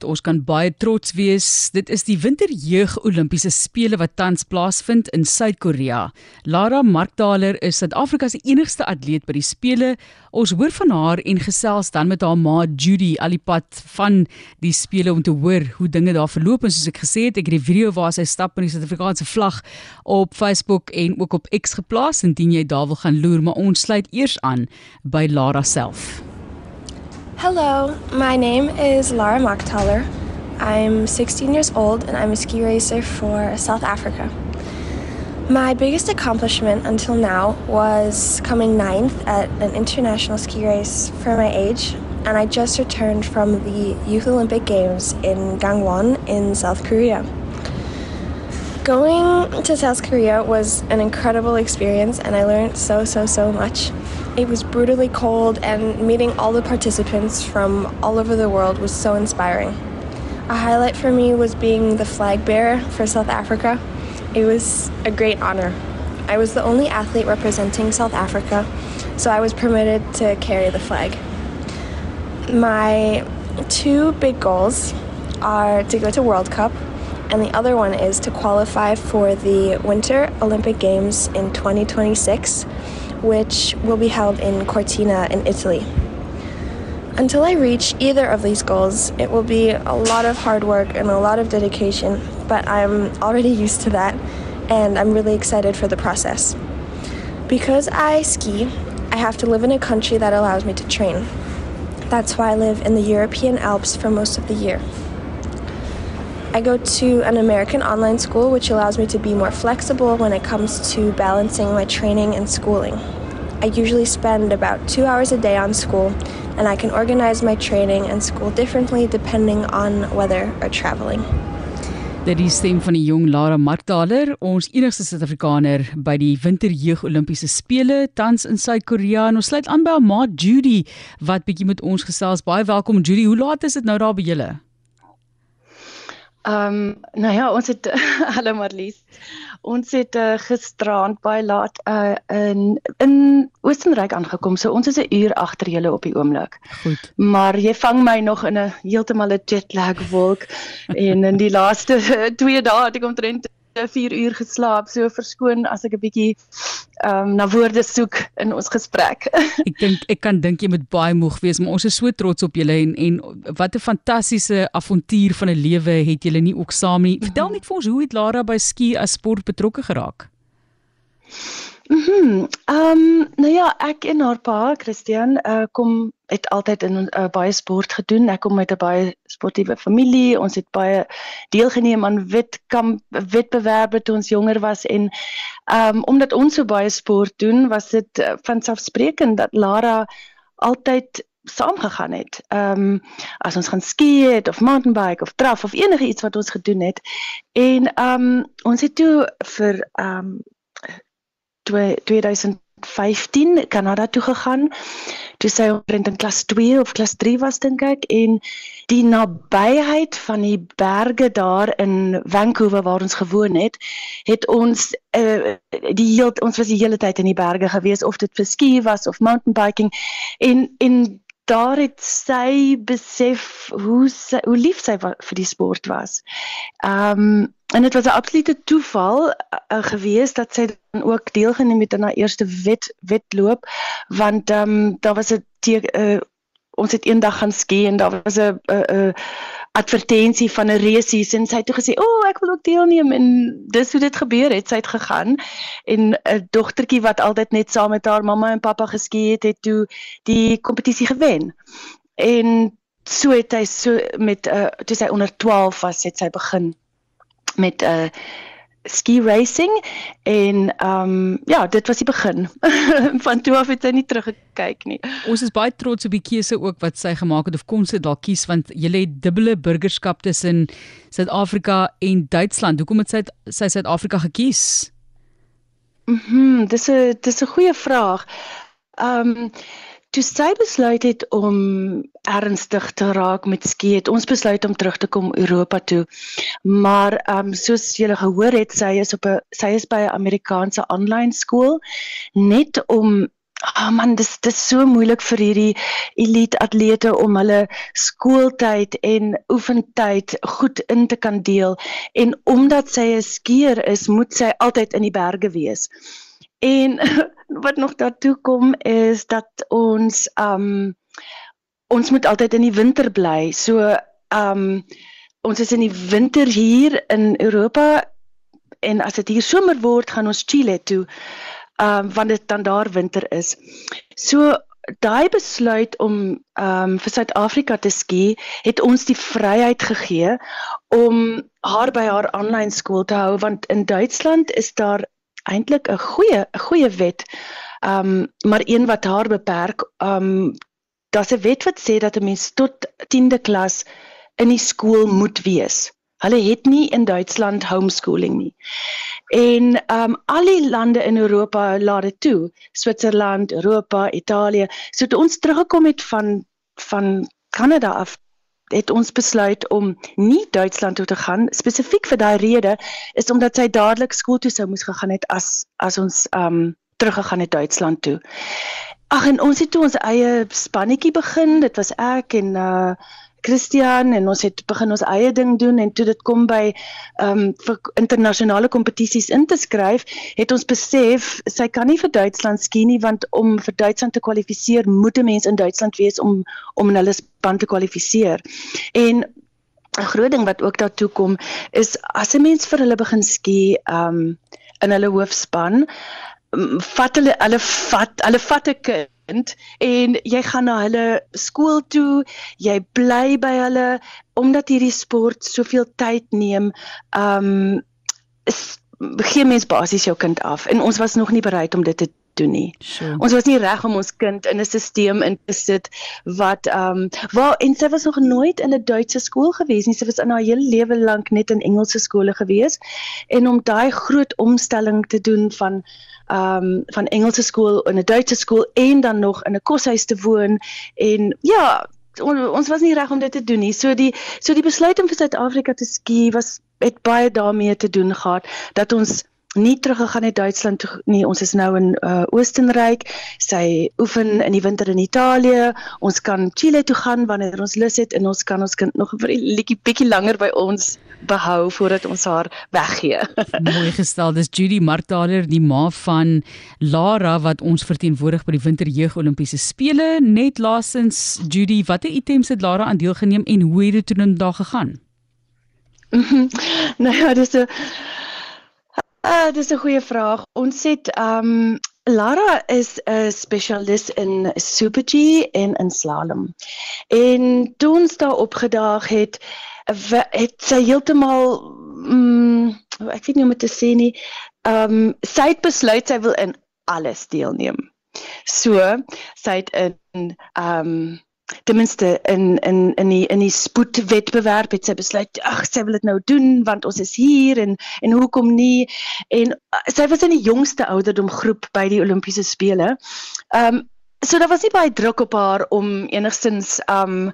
dat ons kan baie trots wees. Dit is die Winterjeug Olimpiese spele wat tans plaasvind in Suid-Korea. Lara Markdaler is Suid-Afrika se enigste atleet by die spele. Ons hoor van haar en gesels dan met haar ma Judy Alipad van die spele om te hoor hoe dinge daar verloop en soos ek gesê het, ek het die video waar sy stap met die Suid-Afrikaanse vlag op Facebook en ook op X geplaas indien jy daar wil gaan loer, maar ons sluit eers aan by Lara self. Hello, my name is Lara Mocktaler. I'm 16 years old and I'm a ski racer for South Africa. My biggest accomplishment until now was coming ninth at an international ski race for my age, and I just returned from the Youth Olympic Games in Gangwon in South Korea. Going to South Korea was an incredible experience, and I learned so, so, so much. It was brutally cold, and meeting all the participants from all over the world was so inspiring. A highlight for me was being the flag bearer for South Africa. It was a great honor. I was the only athlete representing South Africa, so I was permitted to carry the flag. My two big goals are to go to World Cup, and the other one is to qualify for the Winter Olympic Games in 2026 which will be held in Cortina in Italy. Until I reach either of these goals, it will be a lot of hard work and a lot of dedication, but I'm already used to that and I'm really excited for the process. Because I ski, I have to live in a country that allows me to train. That's why I live in the European Alps for most of the year. I go to an American online school, which allows me to be more flexible when it comes to balancing my training and schooling. I usually spend about two hours a day on school, and I can organize my training and school differently depending on weather or traveling. Dit is stem van die jong Lara Markdaler, ons enigste Suid-Afrikaner by die Winterjeug Olimpiese spele tans in Suid-Korea en ons sluit aan by haar ma Judy wat bietjie met ons gesels. Baie welkom Judy. Hoe laat is dit nou daar by julle? Ehm um, nou ja, ons het hallo Marlies. Ons het uh, gisterand baie laat uh, in in Oostenryk aangekom. So ons is 'n uur agter julle op die oomblik. Goed. Maar jy vang my nog in 'n heeltemal 'n jetlag wolk en in die laaste 2 dae het ek omtrent 4 uur geslaap. So verskoon as ek 'n bietjie ehm um, na woorde soek in ons gesprek. ek dink ek kan dink jy moet baie moeg wees, maar ons is so trots op julle en en wat 'n fantastiese avontuur van 'n lewe het julle nie ook saam nie. Vertel net vir ons hoe het Lara by ski as sport betrokke geraak? Mhm. Ehm um, nou ja, ek en haar pa, Christian, uh, kom het altyd in uh, baie sport gedoen. Ek kom uit 'n baie sportiewe familie. Ons het baie deelgeneem aan wit kamp witbewerbe toe ons jonger was en ehm um, omdat ons so baie sport doen, was dit uh, vanselfsprekend dat Lara altyd saamgegaan het. Ehm um, as ons gaan ski het of mountainbike of draf of enige iets wat ons gedoen het. En ehm um, ons het toe vir ehm um, 2015 Kanada toe gegaan. Toe sy omtrent in klas 2 of klas 3 was dink ek en die nabyheid van die berge daar in Vancouver waar ons gewoon het, het ons uh, die heel ons was die hele tyd in die berge gewees of dit vir ski was of mountain biking en en daar het sy besef hoe sy, hoe lief sy vir die sport was. Ehm um, en dit was 'n absolute toeval uh, gewees dat sy dan ook deelgeneem het aan haar eerste wet wedloop want ehm um, daar was 'n uh, ons het eendag gaan ski en daar was 'n 'n advertensie van 'n resies en sy het toe gesê, "O, oh, ek wil ook deelneem." En dis hoe dit gebeur het. Sy het gegaan en 'n dogtertjie wat altyd net saam met haar mamma en pappa geski het, het toe die kompetisie gewen. En so het hy so met 'n uh, toe sy onder 12 was, het sy begin met 'n uh, ski racing en ehm um, ja, dit was die begin. van toe af het sy nie teruggekyk nie. Ons is baie trots op die keuse ook wat sy gemaak het of kon sy dalk kies want jy het dubbele burgerskap tussen Suid-Afrika en Duitsland. Hoekom het sy sy Suid-Afrika gekies? Mhm, mm dis 'n dis 'n goeie vraag. Ehm um, toe sy besluit het om ernstig te raak met ski het ons besluit om terug te kom Europa toe. Maar ehm um, soos julle gehoor het, sy is op 'n sy is by 'n Amerikaanse aanlyn skool net om Ah oh man, dis dis so moeilik vir hierdie elite atlete om hulle skooltyd en oefentyd goed in te kan deel en omdat sy 'n skier is, moet sy altyd in die berge wees. En wat nog daartoe kom is dat ons um ons moet altyd in die winter bly. So um ons is in die winter hier in Europa en as dit hier somer word, gaan ons Chile toe um, want dit dan daar winter is. So daai besluit om ehm um, vir Suid-Afrika te ski het ons die vryheid gegee om haar by haar aanlyn skool te hou want in Duitsland is daar eintlik 'n goeie 'n goeie wet ehm um, maar een wat haar beperk ehm um, daar's 'n wet wat sê dat 'n mens tot 10de klas in die skool moet wees. Hulle het nie in Duitsland homeschooling nie. En ehm um, al die lande in Europa laat dit toe. Switserland, Europa, Italië. So toe ons teruggekom het van van Kanada af het ons besluit om nie Duitsland toe te gaan spesifiek vir daai rede is omdat sy dadelik skool toe sou moes gegaan het as as ons um, teruggegaan het Duitsland toe. Ag en ons het toe ons eie spannetjie begin. Dit was ek en uh Christian en ons het begin ons eie ding doen en toe dit kom by ehm um, vir internasionale kompetisies in te skryf, het ons besef sy kan nie vir Duitsland ski nie want om vir Duitsland te kwalifiseer, moet 'n mens in Duitsland wees om om in hulle span te kwalifiseer. En 'n groot ding wat ook daartoe kom is as 'n mens vir hulle begin ski ehm um, in hulle hoofspan, vat hulle hulle vat hulle vat 'n kind en jy gaan na hulle skool toe, jy bly by hulle omdat hierdie sport soveel tyd neem. Um gee mens basies jou kind af en ons was nog nie bereid om dit te doen nie. Sure. Ons was nie reg om ons kind in 'n stelsel in te sit wat ehm um, waar en sy was nog nooit in 'n Duitse skool gewees nie. Sy was in haar hele lewe lank net in Engelse skole gewees en om daai groot omstelling te doen van ehm um, van Engelse skool in 'n Duitse skool en dan nog in 'n koshuis te woon en ja On, ons was nie reg om dit te doen nie. So die so die besluit om vir Suid-Afrika te ski was het baie daarmee te doen gehad dat ons nie teruggegaan het Duitsland toe nie. Ons is nou in uh, Oostenryk. Sy oefen in die winter in Italië. Ons kan Chile toe gaan wanneer ons lus het en ons kan ons kind nog vir 'n liedjie bietjie langer by ons behou voordat ons haar weggee. Mooi gestel. Dis Judy Martaler, die ma van Lara wat ons verteenwoordig by die Winterjeug Olimpiese spele. Net laasens Judy, watter items het Lara aan deelgeneem en hoe het dit toe dan daar gegaan? nou ja, dis 'n Uh dis 'n goeie vraag. Ons het um Lara is 'n spesialis in super G en in slalom. En toe ons daar opgedaag het, het sy heeltemal mm, ek weet nie hoe om te sê nie. Um sy het besluit sy wil in alles deelneem. So, sy het in um ten minste in in in die in die spoedwetbewerp het sy besluit ag sy wil dit nou doen want ons is hier en en hoekom nie en uh, sy was in die jongste ouderdom groep by die Olimpiese spele. Ehm um, so daar was nie baie druk op haar om enigstens ehm um,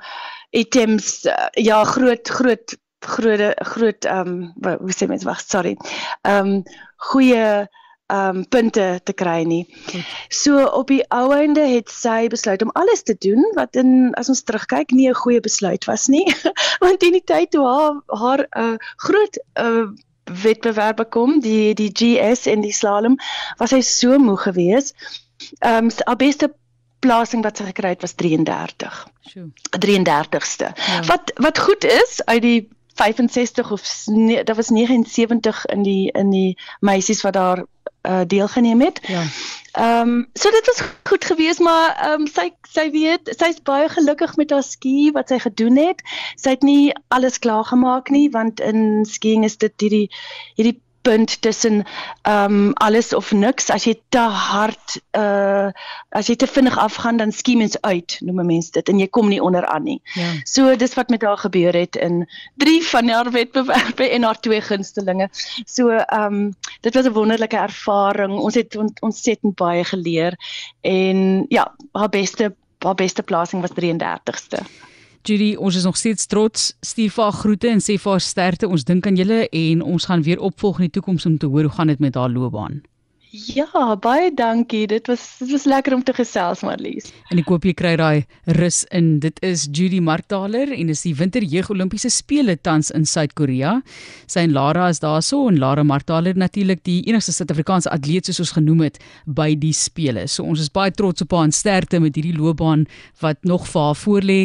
items uh, ja groot groot groot groot ehm um, hoe sê mens wag sorry. Ehm um, goeie um punte te kry nie. So op die ou einde het sy besluit om alles te doen wat in as ons terugkyk nie 'n goeie besluit was nie. Want in die tyd toe haar haar 'n uh, groot uh, wedbewerbe kom, die die GS en die slalom, was sy so moeg geweest. Um haar beste plasing wat sy gekry het was 33. Sjoe. 33ste. Ja. Wat wat goed is uit die 65 of nee, daar was 79 in die in die meisies wat daar uh, deelgeneem het. Ja. Ehm um, so dit was goed geweest maar ehm um, sy sy weet sy's baie gelukkig met haar ski wat sy gedoen het. Sy het nie alles klaar gemaak nie want in skiing is dit hierdie hierdie punt tussen ehm um, alles of niks. As jy te hard uh as jy te vinnig afgaan dan skiem mens uit, noem mense dit en jy kom nie onderaan nie. Ja. So dis wat met haar gebeur het in 3 van haar wedbewerpe en haar twee gunstelinge. So ehm um, dit was 'n wonderlike ervaring. Ons het on, ontsettend baie geleer en ja, haar beste haar beste plasing was 33ste. Judy, ons is nog steeds trots. Stuur vir haar groete en sê vir haar sterkte. Ons dink aan julle en ons gaan weer opvolg in die toekoms om te hoor hoe gaan dit met haar loopbaan. Ja, baie dankie. Dit was dit was lekker om te gesels, Marlies. En ek hoop jy kry daai rus in. Dit is Judy Marktaler en dis die Winter Jeug Olimpiese spele tans in Suid-Korea. Sy en Lara is daarso en Lara Marktaler natuurlik die enigste Suid-Afrikaanse atleet soos ons genoem het by die spele. So ons is baie trots op haar en sterkte met hierdie loopbaan wat nog vir haar voorlê.